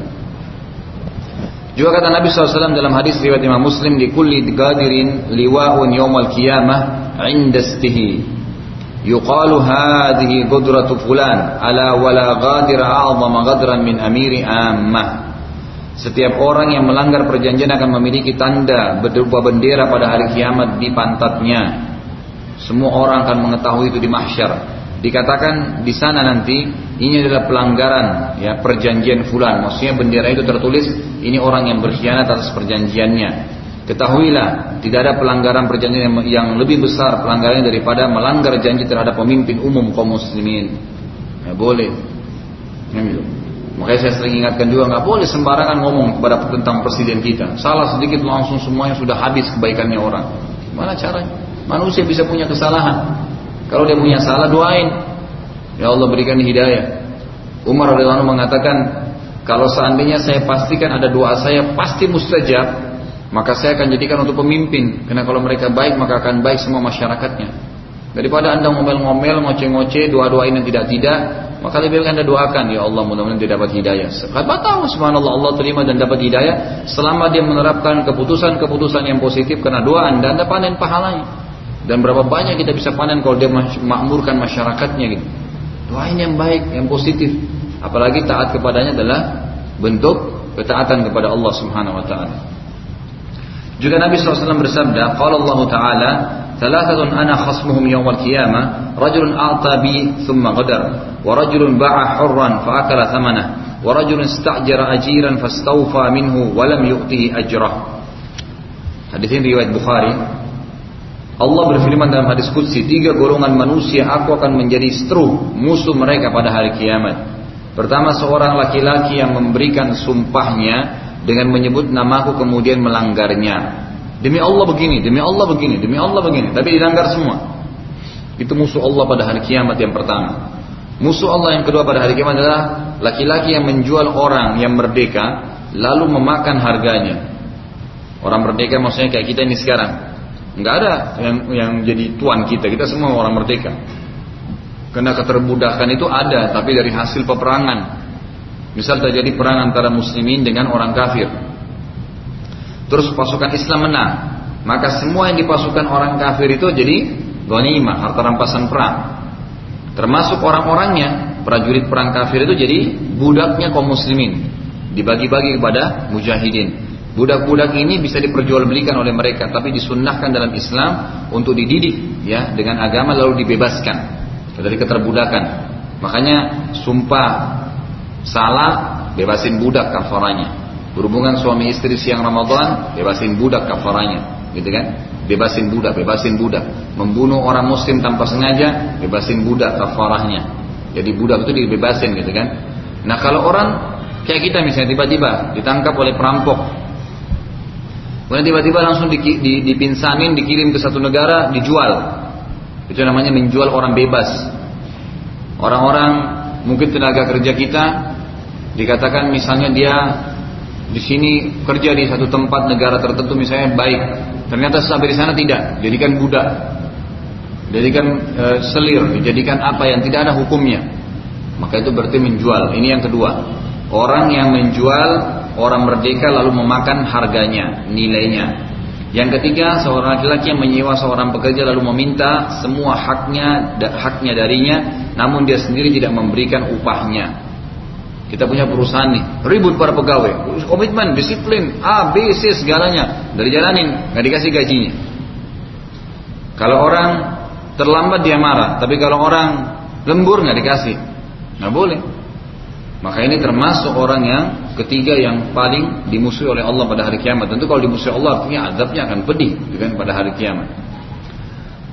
Juga kata Nabi SAW dalam hadis riwayat Imam Muslim di kulli gadirin liwa'un yawmal qiyamah indastihi yuqalu hadhihi qudratu fulan ala wala ghadira a'zama ghadran min amiri ammah. Setiap orang yang melanggar perjanjian akan memiliki tanda berupa bendera pada hari kiamat di pantatnya. Semua orang akan mengetahui itu di mahsyar dikatakan di sana nanti ini adalah pelanggaran ya perjanjian fulan maksudnya bendera itu tertulis ini orang yang berkhianat atas perjanjiannya Ketahuilah, tidak ada pelanggaran perjanjian yang lebih besar pelanggarannya daripada melanggar janji terhadap pemimpin umum kaum muslimin. Ya, boleh. Ya. Makanya saya sering ingatkan juga nggak boleh sembarangan ngomong kepada tentang presiden kita. Salah sedikit langsung semuanya sudah habis kebaikannya orang. Mana caranya? Manusia bisa punya kesalahan. Kalau dia punya salah doain. Ya Allah berikan hidayah. Umar radhiyallahu mengatakan, kalau seandainya saya pastikan ada doa saya pasti mustajab, maka saya akan jadikan untuk pemimpin. Karena kalau mereka baik maka akan baik semua masyarakatnya. Daripada anda ngomel-ngomel ngoceh-ngoceh doa-doain yang tidak-tidak maka lebih baik anda doakan. Ya Allah mudah-mudahan dia dapat hidayah. Siapa tahu subhanallah. Allah terima dan dapat hidayah selama dia menerapkan keputusan-keputusan yang positif. Karena doa anda anda panen pahalanya dan berapa banyak kita bisa panen kalau dia makmurkan masyarakatnya gitu doain yang baik yang positif apalagi taat kepadanya adalah bentuk ketaatan kepada Allah subhanahu wa ta'ala juga Nabi SAW bersabda, Qala Allah Ta'ala, ana khasmuhum yawmal qiyamah, rajulun a'ta bi thumma qadar, wa rajulun ba'a fa akala thamanah, ista'jara ajiran fastawfa minhu wa lam yu'tihi ajrah. Hadis ini riwayat Bukhari. Allah berfirman dalam hadis Qudsi, tiga golongan manusia aku akan menjadi stru, musuh mereka pada hari kiamat. Pertama seorang laki-laki yang memberikan sumpahnya dengan menyebut namaku kemudian melanggarnya. Demi Allah begini, demi Allah begini, demi Allah begini, tapi dilanggar semua. Itu musuh Allah pada hari kiamat yang pertama. Musuh Allah yang kedua pada hari kiamat adalah laki-laki yang menjual orang yang merdeka lalu memakan harganya. Orang merdeka maksudnya kayak kita ini sekarang. Enggak ada yang yang jadi tuan kita, kita semua orang merdeka. Karena keterbudakan itu ada, tapi dari hasil peperangan. Misal terjadi perang antara muslimin dengan orang kafir. Terus pasukan Islam menang. Maka semua yang dipasukan orang kafir itu jadi ghanimah, harta rampasan perang. Termasuk orang-orangnya, prajurit perang kafir itu jadi budaknya kaum muslimin. Dibagi-bagi kepada mujahidin. Budak-budak ini bisa diperjualbelikan oleh mereka, tapi disunnahkan dalam Islam untuk dididik ya dengan agama lalu dibebaskan dari keterbudakan. Makanya sumpah Salah, bebasin budak kafaranya. Berhubungan suami istri siang Ramadan, bebasin budak kafaranya. Gitu kan? Bebasin budak, bebasin budak. Membunuh orang muslim tanpa sengaja, bebasin budak kafarahnya. Jadi budak itu dibebasin gitu kan. Nah kalau orang kayak kita misalnya tiba-tiba ditangkap oleh perampok. Kemudian tiba-tiba langsung di, di, dipinsanin, dikirim ke satu negara, dijual. Itu namanya menjual orang bebas. Orang-orang mungkin tenaga kerja kita Dikatakan misalnya dia di sini kerja di satu tempat negara tertentu misalnya baik, ternyata sampai di sana tidak, jadikan budak, jadikan e, selir, dijadikan apa yang tidak ada hukumnya, maka itu berarti menjual. Ini yang kedua, orang yang menjual orang merdeka lalu memakan harganya, nilainya. Yang ketiga, seorang laki-laki yang menyewa seorang pekerja lalu meminta semua haknya haknya darinya, namun dia sendiri tidak memberikan upahnya. Kita punya perusahaan nih, ribut para pegawai, komitmen, disiplin, A, B, C segalanya dari jalanin, nggak dikasih gajinya. Kalau orang terlambat dia marah. Tapi kalau orang lembur nggak dikasih, nggak boleh. Maka ini termasuk orang yang ketiga yang paling dimusuhi oleh Allah pada hari kiamat. Tentu kalau dimusuhi Allah artinya azabnya akan pedih, kan pada hari kiamat.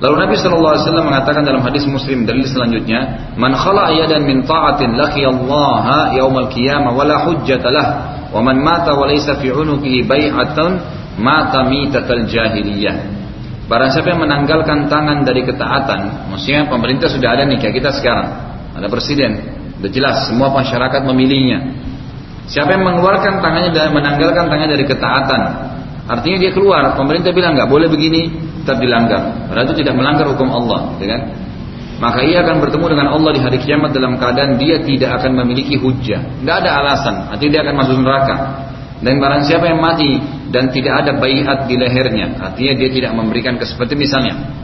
Lalu Nabi Shallallahu Alaihi Wasallam mengatakan dalam hadis Muslim dalil selanjutnya, "Man khala yadan min ta'atin laki Allah yaumal qiyamah wala hujjatalah, wa man mata wa laysa fi unuqihi bai'atun mata mitatal jahiliyah." Barang siapa yang menanggalkan tangan dari ketaatan, maksudnya pemerintah sudah ada nih kayak kita sekarang, ada presiden, sudah jelas semua masyarakat memilihnya. Siapa yang mengeluarkan tangannya dan menanggalkan tangannya dari ketaatan, artinya dia keluar, pemerintah bilang nggak boleh begini, tetap dilanggar. Padahal itu tidak melanggar hukum Allah, ya kan? Maka ia akan bertemu dengan Allah di hari kiamat dalam keadaan dia tidak akan memiliki hujah. Tidak ada alasan, artinya dia akan masuk neraka. Dan barang siapa yang mati dan tidak ada bayat di lehernya, artinya dia tidak memberikan seperti misalnya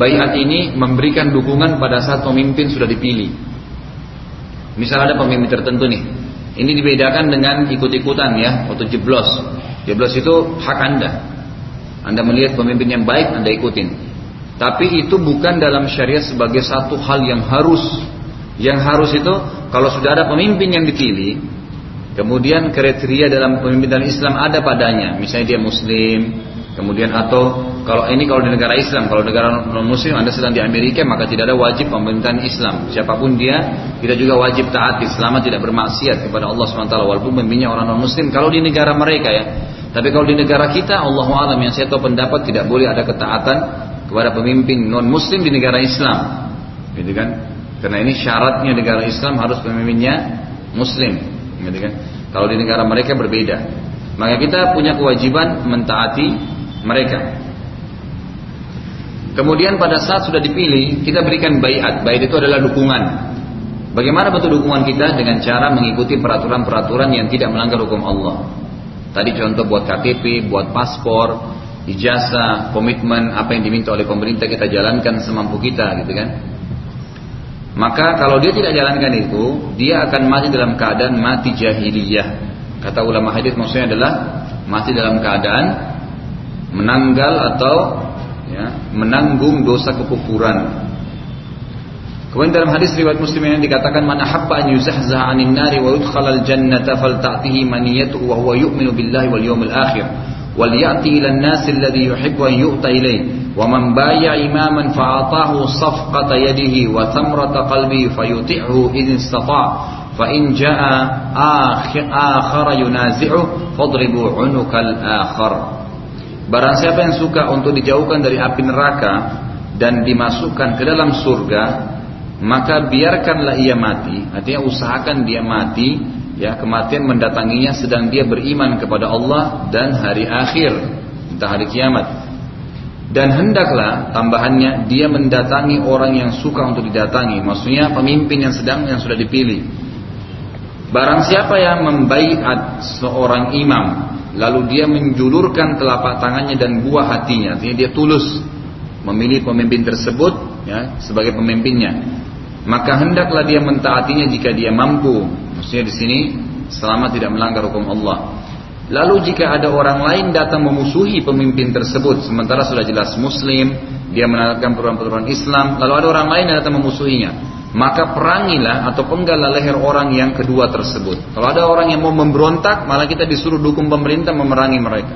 bayat ini memberikan dukungan pada saat pemimpin sudah dipilih. Misal ada pemimpin tertentu nih, ini dibedakan dengan ikut-ikutan ya, waktu jeblos. Jeblos itu hak anda, anda melihat pemimpin yang baik, Anda ikutin. Tapi itu bukan dalam syariat sebagai satu hal yang harus. Yang harus itu kalau sudah ada pemimpin yang dipilih, kemudian kriteria dalam pemimpinan Islam ada padanya. Misalnya dia muslim, kemudian atau kalau ini kalau di negara Islam, kalau negara non muslim Anda sedang di Amerika maka tidak ada wajib pemerintahan Islam. Siapa pun dia, kita juga wajib taati selama tidak bermaksiat kepada Allah SWT walaupun pemimpinnya orang non muslim. Kalau di negara mereka ya, tapi kalau di negara kita, Allah alam yang saya tahu pendapat tidak boleh ada ketaatan kepada pemimpin non Muslim di negara Islam, gitu kan? Karena ini syaratnya negara Islam harus pemimpinnya Muslim, gitu kan? Kalau di negara mereka berbeda, maka kita punya kewajiban mentaati mereka. Kemudian pada saat sudah dipilih, kita berikan bayat. Bayat itu adalah dukungan. Bagaimana bentuk dukungan kita dengan cara mengikuti peraturan-peraturan yang tidak melanggar hukum Allah. Tadi contoh buat KTP, buat paspor, ijazah, komitmen, apa yang diminta oleh pemerintah kita jalankan semampu kita gitu kan. Maka kalau dia tidak jalankan itu, dia akan mati dalam keadaan mati jahiliyah. Kata ulama hadis maksudnya adalah mati dalam keadaan menanggal atau ya, menanggung dosa kekufuran Kemudian dalam hadis riwayat Muslim yang dikatakan man ahabba an yuzahzaha 'anil nari wa yudkhalal jannata falta'tihi maniyatuhu wa huwa yu'minu billahi wal yawmil akhir wal ya'ti ila an-nas alladhi yuhibbu an yu'ta ilayhi wa man bay'a imaman fa'atahu safqata yadihi wa thamrata qalbihi fayuti'hu idh istata' فإن جاء آخر, آخر ينازعه فاضربوا عنق الآخر Barang siapa yang suka untuk dijauhkan dari api neraka dan dimasukkan ke dalam surga, maka biarkanlah ia mati. Artinya usahakan dia mati ya kematian mendatanginya sedang dia beriman kepada Allah dan hari akhir entah hari kiamat. Dan hendaklah tambahannya dia mendatangi orang yang suka untuk didatangi maksudnya pemimpin yang sedang yang sudah dipilih. Barang siapa yang membaiat seorang imam lalu dia menjulurkan telapak tangannya dan buah hatinya artinya dia tulus memilih pemimpin tersebut ya sebagai pemimpinnya maka hendaklah dia mentaatinya jika dia mampu. Maksudnya di sini selama tidak melanggar hukum Allah. Lalu jika ada orang lain datang memusuhi pemimpin tersebut, sementara sudah jelas Muslim, dia menerapkan peraturan-peraturan Islam, lalu ada orang lain yang datang memusuhinya, maka perangilah atau penggalah leher orang yang kedua tersebut. Kalau ada orang yang mau memberontak, malah kita disuruh dukung pemerintah memerangi mereka.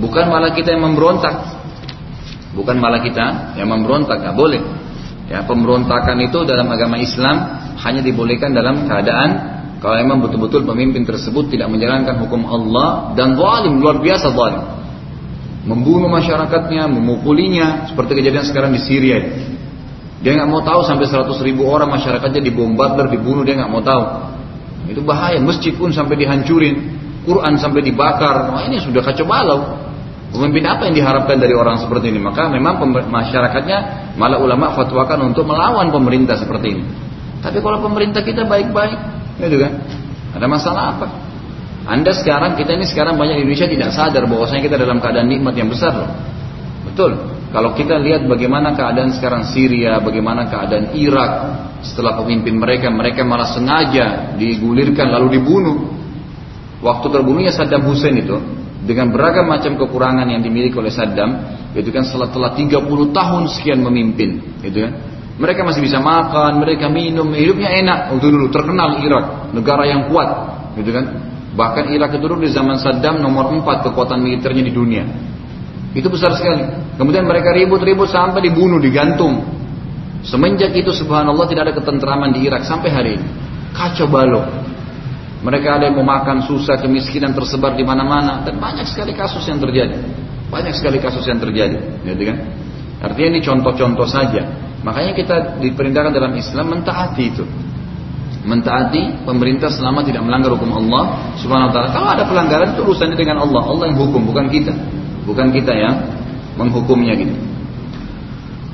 Bukan malah kita yang memberontak. Bukan malah kita yang memberontak, nggak boleh. Ya, pemberontakan itu dalam agama Islam hanya dibolehkan dalam keadaan kalau memang betul-betul pemimpin tersebut tidak menjalankan hukum Allah dan zalim luar biasa zalim. Membunuh masyarakatnya, memukulinya seperti kejadian sekarang di Syria. Dia nggak mau tahu sampai 100 ribu orang masyarakatnya dibombardir, dibunuh dia nggak mau tahu. Itu bahaya. Masjid pun sampai dihancurin, Quran sampai dibakar. Wah ini sudah kacau balau. Pemimpin apa yang diharapkan dari orang seperti ini? Maka memang masyarakatnya malah ulama fatwakan untuk melawan pemerintah seperti ini. Tapi kalau pemerintah kita baik-baik, ya juga, ada masalah apa? Anda sekarang kita ini sekarang banyak di Indonesia tidak sadar bahwasanya kita dalam keadaan nikmat yang besar loh. Betul. Kalau kita lihat bagaimana keadaan sekarang Syria, bagaimana keadaan Irak setelah pemimpin mereka, mereka malah sengaja digulirkan lalu dibunuh. Waktu terbunuhnya Saddam Hussein itu, dengan beragam macam kekurangan yang dimiliki oleh Saddam, gitu kan setelah telah 30 tahun sekian memimpin, gitu kan. Mereka masih bisa makan, mereka minum, hidupnya enak. Untuk dulu terkenal Irak, negara yang kuat, gitu kan. Bahkan Irak itu dulu di zaman Saddam nomor 4 kekuatan militernya di dunia. Itu besar sekali. Kemudian mereka ribut-ribut sampai dibunuh, digantung. Semenjak itu subhanallah tidak ada ketentraman di Irak sampai hari ini. Kacau balau. Mereka ada yang mau makan susah, kemiskinan tersebar di mana-mana dan banyak sekali kasus yang terjadi. Banyak sekali kasus yang terjadi, gitu kan? Artinya ini contoh-contoh saja. Makanya kita diperintahkan dalam Islam mentaati itu. Mentaati pemerintah selama tidak melanggar hukum Allah Subhanahu wa taala. Kalau ada pelanggaran itu urusannya dengan Allah. Allah yang hukum, bukan kita. Bukan kita yang menghukumnya gitu.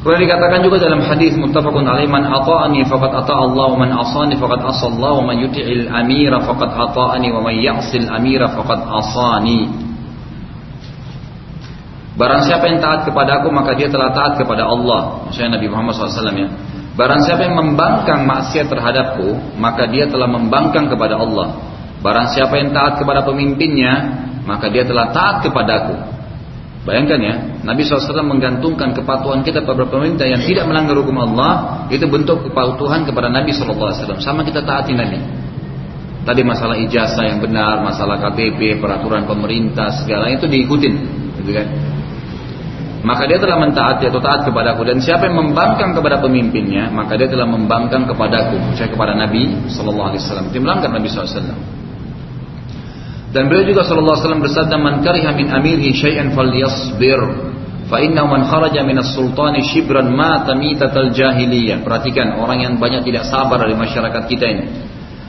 Kemudian dikatakan juga dalam hadis muttafaqun alaih man ata'ani faqad ata Allah man asani faqad asa Allah man yuti'il amira faqad ata'ani wa man ya'sil amira faqad asani. Barang siapa yang taat kepada aku maka dia telah taat kepada Allah. Maksudnya Nabi Muhammad SAW ya. Barang siapa yang membangkang maksiat terhadapku maka dia telah membangkang kepada Allah. Barang siapa yang taat kepada pemimpinnya maka dia telah taat kepadaku. Bayangkan ya, Nabi SAW menggantungkan kepatuhan kita kepada pemerintah yang tidak melanggar hukum Allah, itu bentuk kepatuhan kepada Nabi SAW. Sama kita taati Nabi. Tadi masalah ijazah yang benar, masalah KTP, peraturan pemerintah, segala itu diikutin. Gitu kan? Maka dia telah mentaati atau taat kepadaku dan siapa yang membangkang kepada pemimpinnya, maka dia telah membangkang kepadaku, saya kepada Nabi Sallallahu Alaihi Wasallam. Dia melanggar Nabi SAW. Dan beliau juga sallallahu alaihi wasallam bersabda man kariha min amirihi syai'an falyasbir fa innahu man kharaja min as-sultani shibran mata mitatal jahiliyah. Perhatikan orang yang banyak tidak sabar dari masyarakat kita ini.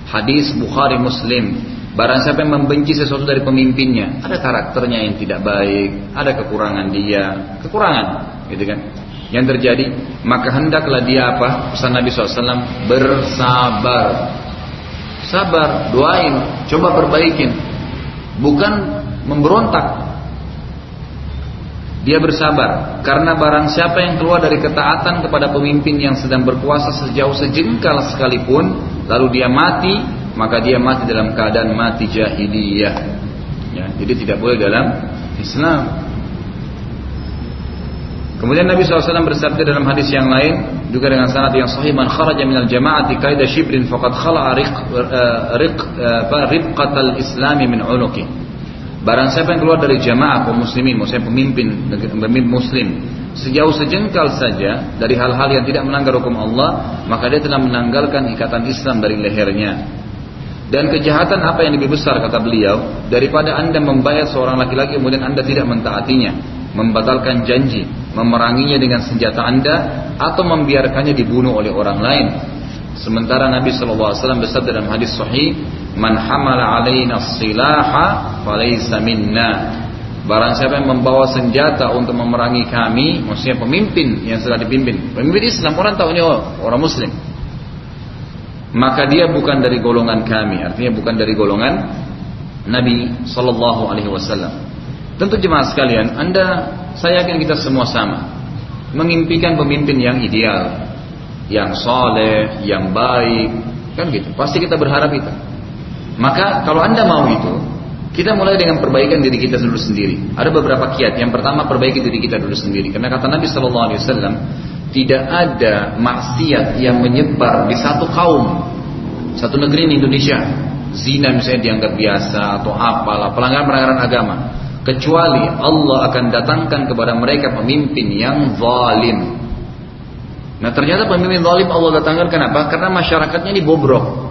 Hadis Bukhari Muslim. Barang siapa yang membenci sesuatu dari pemimpinnya, ada karakternya yang tidak baik, ada kekurangan dia, kekurangan, gitu kan? Yang terjadi, maka hendaklah dia apa? Pesan Nabi SAW, bersabar. Sabar, doain, coba perbaikin bukan memberontak. Dia bersabar karena barang siapa yang keluar dari ketaatan kepada pemimpin yang sedang berkuasa sejauh sejengkal sekalipun lalu dia mati maka dia mati dalam keadaan mati jahiliyah. Ya, jadi tidak boleh dalam Islam. Kemudian Nabi SAW bersabda dalam hadis yang lain juga dengan sanad yang sahih man kharaja minal jama'ati kaida shibrin faqad khala'a riq eh, riq eh, ribqatal islami min unuqi. Barang siapa yang keluar dari jamaah kaum muslimin, maksudnya pemimpin pemimpin muslim, sejauh sejengkal saja dari hal-hal yang tidak melanggar hukum Allah, maka dia telah menanggalkan ikatan Islam dari lehernya. Dan kejahatan apa yang lebih besar kata beliau daripada anda membayar seorang laki-laki kemudian anda tidak mentaatinya membatalkan janji, memeranginya dengan senjata Anda atau membiarkannya dibunuh oleh orang lain. Sementara Nabi SAW bersabda dalam hadis sahih, "Man hamala alaina silaha falaysa minna." Barang siapa yang membawa senjata untuk memerangi kami, maksudnya pemimpin yang sedang dipimpin, pemimpin Islam, orang tahu ini orang Muslim. Maka dia bukan dari golongan kami, artinya bukan dari golongan Nabi Sallallahu Alaihi Wasallam. Tentu jemaah sekalian, Anda, saya yakin kita semua sama. Mengimpikan pemimpin yang ideal, yang soleh, yang baik, kan gitu. Pasti kita berharap itu. Maka kalau Anda mau itu, kita mulai dengan perbaikan diri kita dulu sendiri. Ada beberapa kiat. Yang pertama perbaiki diri kita dulu sendiri. Karena kata Nabi Shallallahu Alaihi Wasallam, tidak ada maksiat yang menyebar di satu kaum, satu negeri di Indonesia. Zina misalnya dianggap biasa atau apalah pelanggaran-pelanggaran agama kecuali Allah akan datangkan kepada mereka pemimpin yang zalim. Nah ternyata pemimpin zalim Allah datangkan kenapa? Karena masyarakatnya ini bobrok.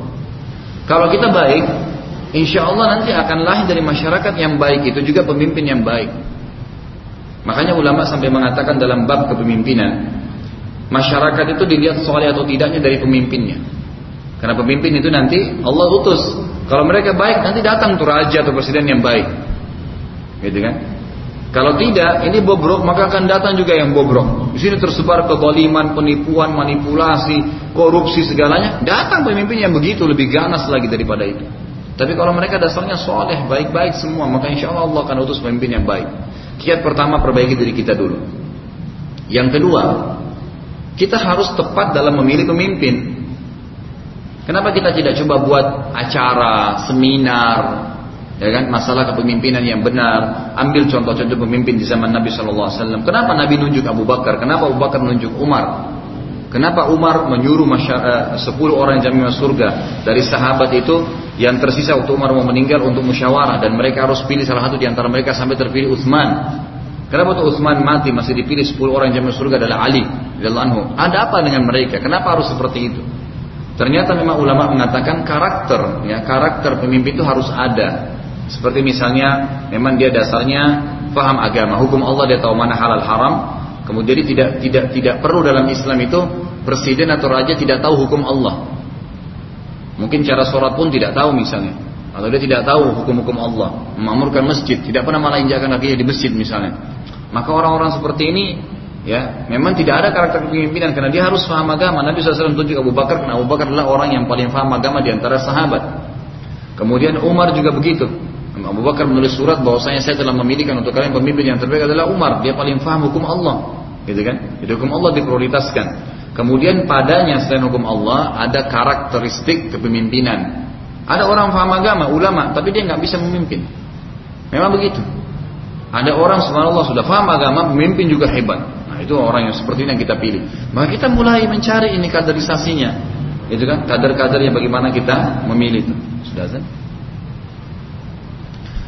Kalau kita baik, insya Allah nanti akan lahir dari masyarakat yang baik itu juga pemimpin yang baik. Makanya ulama sampai mengatakan dalam bab kepemimpinan, masyarakat itu dilihat soleh atau tidaknya dari pemimpinnya. Karena pemimpin itu nanti Allah utus. Kalau mereka baik nanti datang tuh raja atau presiden yang baik gitu kan? Kalau tidak, ini bobrok maka akan datang juga yang bobrok. Di sini tersebar kezaliman, penipuan, manipulasi, korupsi segalanya. Datang pemimpin yang begitu lebih ganas lagi daripada itu. Tapi kalau mereka dasarnya soleh, baik-baik semua, maka insya Allah Allah akan utus pemimpin yang baik. Kiat pertama perbaiki diri kita dulu. Yang kedua, kita harus tepat dalam memilih pemimpin. Kenapa kita tidak coba buat acara, seminar, Ya kan, masalah kepemimpinan yang benar. Ambil contoh-contoh pemimpin di zaman Nabi Shallallahu Alaihi Wasallam. Kenapa Nabi nunjuk Abu Bakar? Kenapa Abu Bakar nunjuk Umar? Kenapa Umar menyuruh masyarakat, 10 orang jamiah surga dari sahabat itu yang tersisa waktu Umar mau meninggal untuk musyawarah dan mereka harus pilih salah satu di antara mereka sampai terpilih Utsman. Kenapa tuh Utsman mati masih dipilih 10 orang jamiah surga adalah Ali anhu. Ada apa dengan mereka? Kenapa harus seperti itu? Ternyata memang ulama mengatakan karakter ya, karakter pemimpin itu harus ada. Seperti misalnya memang dia dasarnya paham agama, hukum Allah dia tahu mana halal haram, kemudian dia tidak tidak tidak perlu dalam Islam itu presiden atau raja tidak tahu hukum Allah. Mungkin cara sholat pun tidak tahu misalnya. Atau dia tidak tahu hukum-hukum Allah. Memakmurkan masjid. Tidak pernah malah injakan kakinya di masjid misalnya. Maka orang-orang seperti ini ya memang tidak ada karakter kepemimpinan karena dia harus paham agama. Nabi SAW tunjuk Abu Bakar karena Abu Bakar adalah orang yang paling paham agama di antara sahabat. Kemudian Umar juga begitu. Abu Bakar menulis surat bahwasanya saya telah memilihkan untuk kalian pemimpin yang terbaik adalah Umar. Dia paling paham hukum Allah. Gitu kan? Jadi hukum Allah diprioritaskan. Kemudian padanya selain hukum Allah ada karakteristik kepemimpinan. Ada orang paham agama, ulama, tapi dia nggak bisa memimpin. Memang begitu. Ada orang subhanallah sudah paham agama, pemimpin juga hebat. Nah itu orang yang seperti ini yang kita pilih. Maka kita mulai mencari ini kaderisasinya. Itu kan kader-kadernya bagaimana kita memilih itu. Sudah?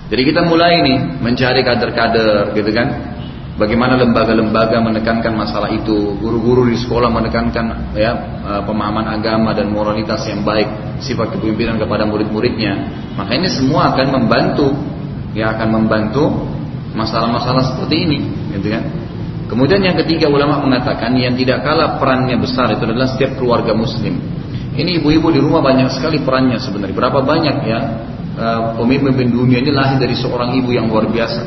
Jadi kita mulai ini mencari kader-kader gitu kan Bagaimana lembaga-lembaga menekankan masalah itu, guru-guru di sekolah menekankan ya e, pemahaman agama dan moralitas yang baik, sifat kepemimpinan kepada murid-muridnya. Maka ini semua akan membantu, ya akan membantu masalah-masalah seperti ini, gitu kan? Kemudian yang ketiga ulama mengatakan yang tidak kalah perannya besar itu adalah setiap keluarga muslim. Ini ibu-ibu di rumah banyak sekali perannya sebenarnya. Berapa banyak ya pemimpin dunia ini lahir dari seorang ibu yang luar biasa,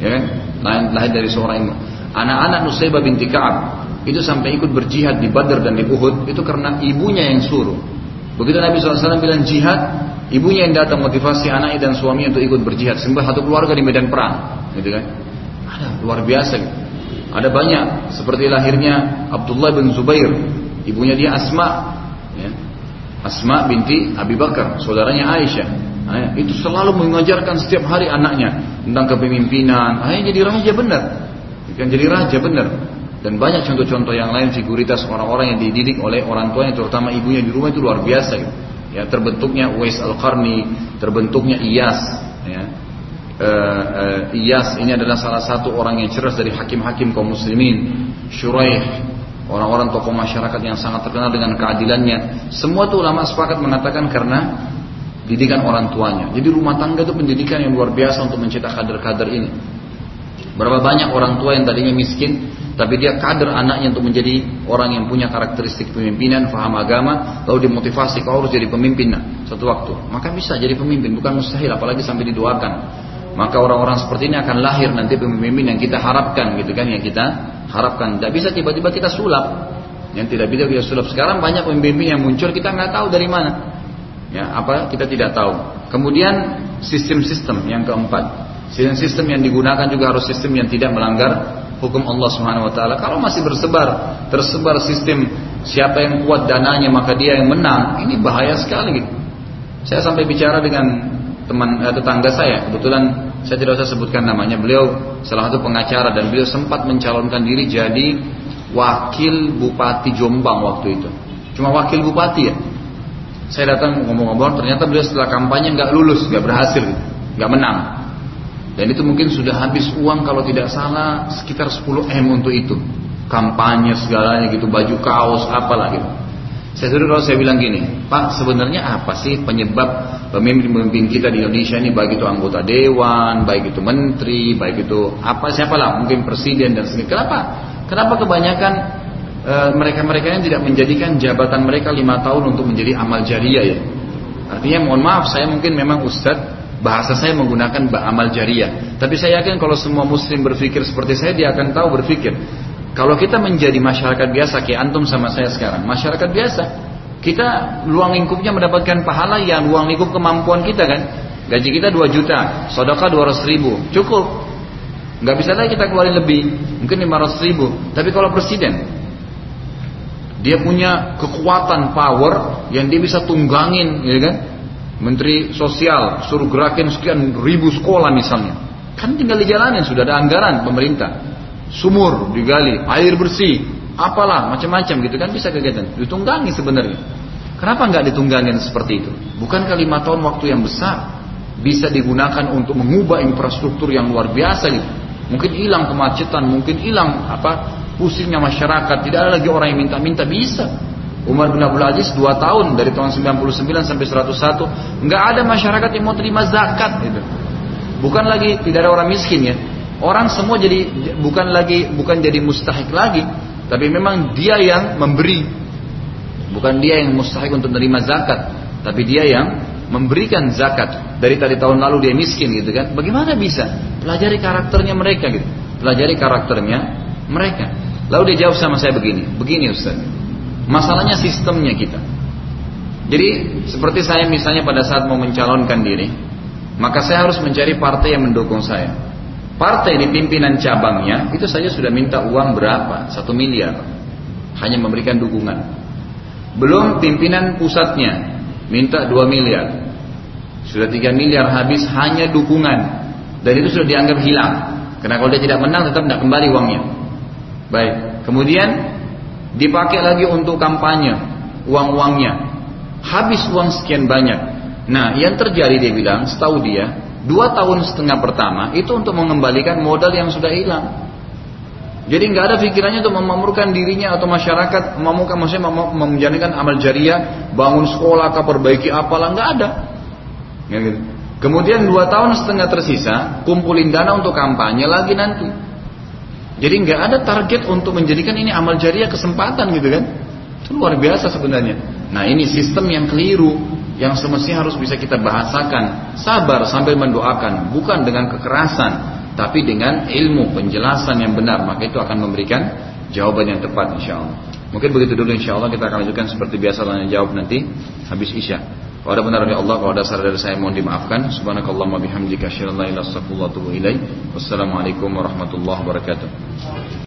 ya kan? lahir dari seorang ibu. Anak-anak Nusaybah binti Ka'ab itu sampai ikut berjihad di Badar dan di Uhud itu karena ibunya yang suruh. Begitu Nabi SAW bilang jihad, ibunya yang datang motivasi anaknya dan suaminya untuk ikut berjihad. Sembah satu keluarga di medan perang, gitu kan? Ada luar biasa. Gitu. Ada banyak seperti lahirnya Abdullah bin Zubair, ibunya dia Asma, ya. Asma binti Abi Bakar, saudaranya Aisyah. Itu selalu mengajarkan setiap hari anaknya tentang kepemimpinan. Akhirnya jadi raja benar. Kan jadi raja benar. Dan banyak contoh-contoh yang lain figuritas orang-orang yang dididik oleh orang tuanya terutama ibunya di rumah itu luar biasa gitu. Ya, terbentuknya Uwais Al-Qarni, terbentuknya Iyas, ya. Uh, uh, Iyas ini adalah salah satu orang yang cerdas dari hakim-hakim kaum muslimin. Shuraih, orang-orang tokoh masyarakat yang sangat terkenal dengan keadilannya. Semua itu ulama sepakat mengatakan karena didikan orang tuanya. Jadi rumah tangga itu pendidikan yang luar biasa untuk mencetak kader-kader ini. Berapa banyak orang tua yang tadinya miskin, tapi dia kader anaknya untuk menjadi orang yang punya karakteristik pemimpinan, faham agama, lalu dimotivasi kau harus jadi pemimpin nah, satu waktu. Maka bisa jadi pemimpin, bukan mustahil, apalagi sampai didoakan. Maka orang-orang seperti ini akan lahir nanti pemimpin yang kita harapkan, gitu kan, yang kita harapkan. Tidak bisa tiba-tiba kita sulap, yang tidak bisa kita sulap. Sekarang banyak pemimpin yang muncul kita nggak tahu dari mana. Ya, apa kita tidak tahu. Kemudian sistem-sistem yang keempat. Sistem-sistem yang digunakan juga harus sistem yang tidak melanggar hukum Allah Subhanahu wa taala. Kalau masih bersebar, tersebar sistem siapa yang kuat dananya maka dia yang menang, ini bahaya sekali gitu. Saya sampai bicara dengan teman eh, tetangga saya, kebetulan saya tidak usah sebutkan namanya. Beliau salah satu pengacara dan beliau sempat mencalonkan diri jadi wakil bupati Jombang waktu itu. Cuma wakil bupati ya. Saya datang ngomong-ngomong, ternyata beliau setelah kampanye nggak lulus, nggak berhasil, nggak menang. Dan itu mungkin sudah habis uang kalau tidak salah sekitar 10 m untuk itu. Kampanye segalanya gitu, baju kaos, apalah gitu. Saya sudah kalau saya bilang gini, Pak sebenarnya apa sih penyebab pemimpin-pemimpin kita di Indonesia ini baik itu anggota dewan, baik itu menteri, baik itu apa siapalah mungkin presiden dan sebagainya. Kenapa? Kenapa kebanyakan mereka-mereka yang tidak menjadikan jabatan mereka lima tahun untuk menjadi amal jariah ya. Artinya mohon maaf saya mungkin memang ustadz bahasa saya menggunakan amal jariah. Tapi saya yakin kalau semua muslim berpikir seperti saya dia akan tahu berpikir. Kalau kita menjadi masyarakat biasa kayak antum sama saya sekarang, masyarakat biasa, kita luang lingkupnya mendapatkan pahala yang luang lingkup kemampuan kita kan. Gaji kita 2 juta, sodaka 200 ribu, cukup. Nggak bisa lagi kita keluarin lebih, mungkin 500 ribu. Tapi kalau presiden, dia punya kekuatan power yang dia bisa tunggangin, ya kan? Menteri Sosial suruh gerakin sekian ribu sekolah misalnya. Kan tinggal dijalanin, sudah ada anggaran pemerintah. Sumur digali, air bersih, apalah macam-macam gitu kan bisa kegiatan. Ditunggangi sebenarnya. Kenapa nggak ditunggangin seperti itu? Bukan lima tahun waktu yang besar bisa digunakan untuk mengubah infrastruktur yang luar biasa gitu. Mungkin hilang kemacetan, mungkin hilang apa pusingnya masyarakat. Tidak ada lagi orang yang minta-minta bisa. Umar bin Abdul Aziz 2 tahun dari tahun 99 sampai 101 nggak ada masyarakat yang mau terima zakat gitu. Bukan lagi tidak ada orang miskin ya. Orang semua jadi bukan lagi bukan jadi mustahik lagi, tapi memang dia yang memberi. Bukan dia yang mustahik untuk menerima zakat, tapi dia yang memberikan zakat. Dari tadi tahun lalu dia miskin gitu kan. Bagaimana bisa? Pelajari karakternya mereka gitu. Pelajari karakternya mereka. Lalu dia jawab sama saya begini, begini Ustaz. Masalahnya sistemnya kita. Jadi seperti saya misalnya pada saat mau mencalonkan diri, maka saya harus mencari partai yang mendukung saya. Partai di pimpinan cabangnya itu saja sudah minta uang berapa? Satu miliar. Hanya memberikan dukungan. Belum pimpinan pusatnya minta dua miliar. Sudah tiga miliar habis hanya dukungan. Dan itu sudah dianggap hilang. Karena kalau dia tidak menang tetap tidak kembali uangnya. Baik. Kemudian dipakai lagi untuk kampanye uang-uangnya. Habis uang sekian banyak. Nah yang terjadi dia bilang setahu dia dua tahun setengah pertama itu untuk mengembalikan modal yang sudah hilang. Jadi nggak ada pikirannya untuk memamurkan dirinya atau masyarakat memamurkan maksudnya mem menjalankan amal jariah bangun sekolah atau perbaiki apalah nggak ada. Gitu. kemudian dua tahun setengah tersisa kumpulin dana untuk kampanye lagi nanti jadi nggak ada target untuk menjadikan ini amal jariah kesempatan gitu kan. Itu luar biasa sebenarnya. Nah ini sistem yang keliru yang semestinya harus bisa kita bahasakan. Sabar sambil mendoakan, bukan dengan kekerasan, tapi dengan ilmu penjelasan yang benar. Maka itu akan memberikan jawaban yang tepat insya Allah. Mungkin begitu dulu insya Allah kita akan lanjutkan seperti biasa tanya jawab nanti habis isya. Kalau ada benar dari Allah, kalau ada salah dari saya mohon dimaafkan. Subhanakallahumma bihamdika asyhadu an la ilaha illa anta Wassalamualaikum warahmatullahi wabarakatuh.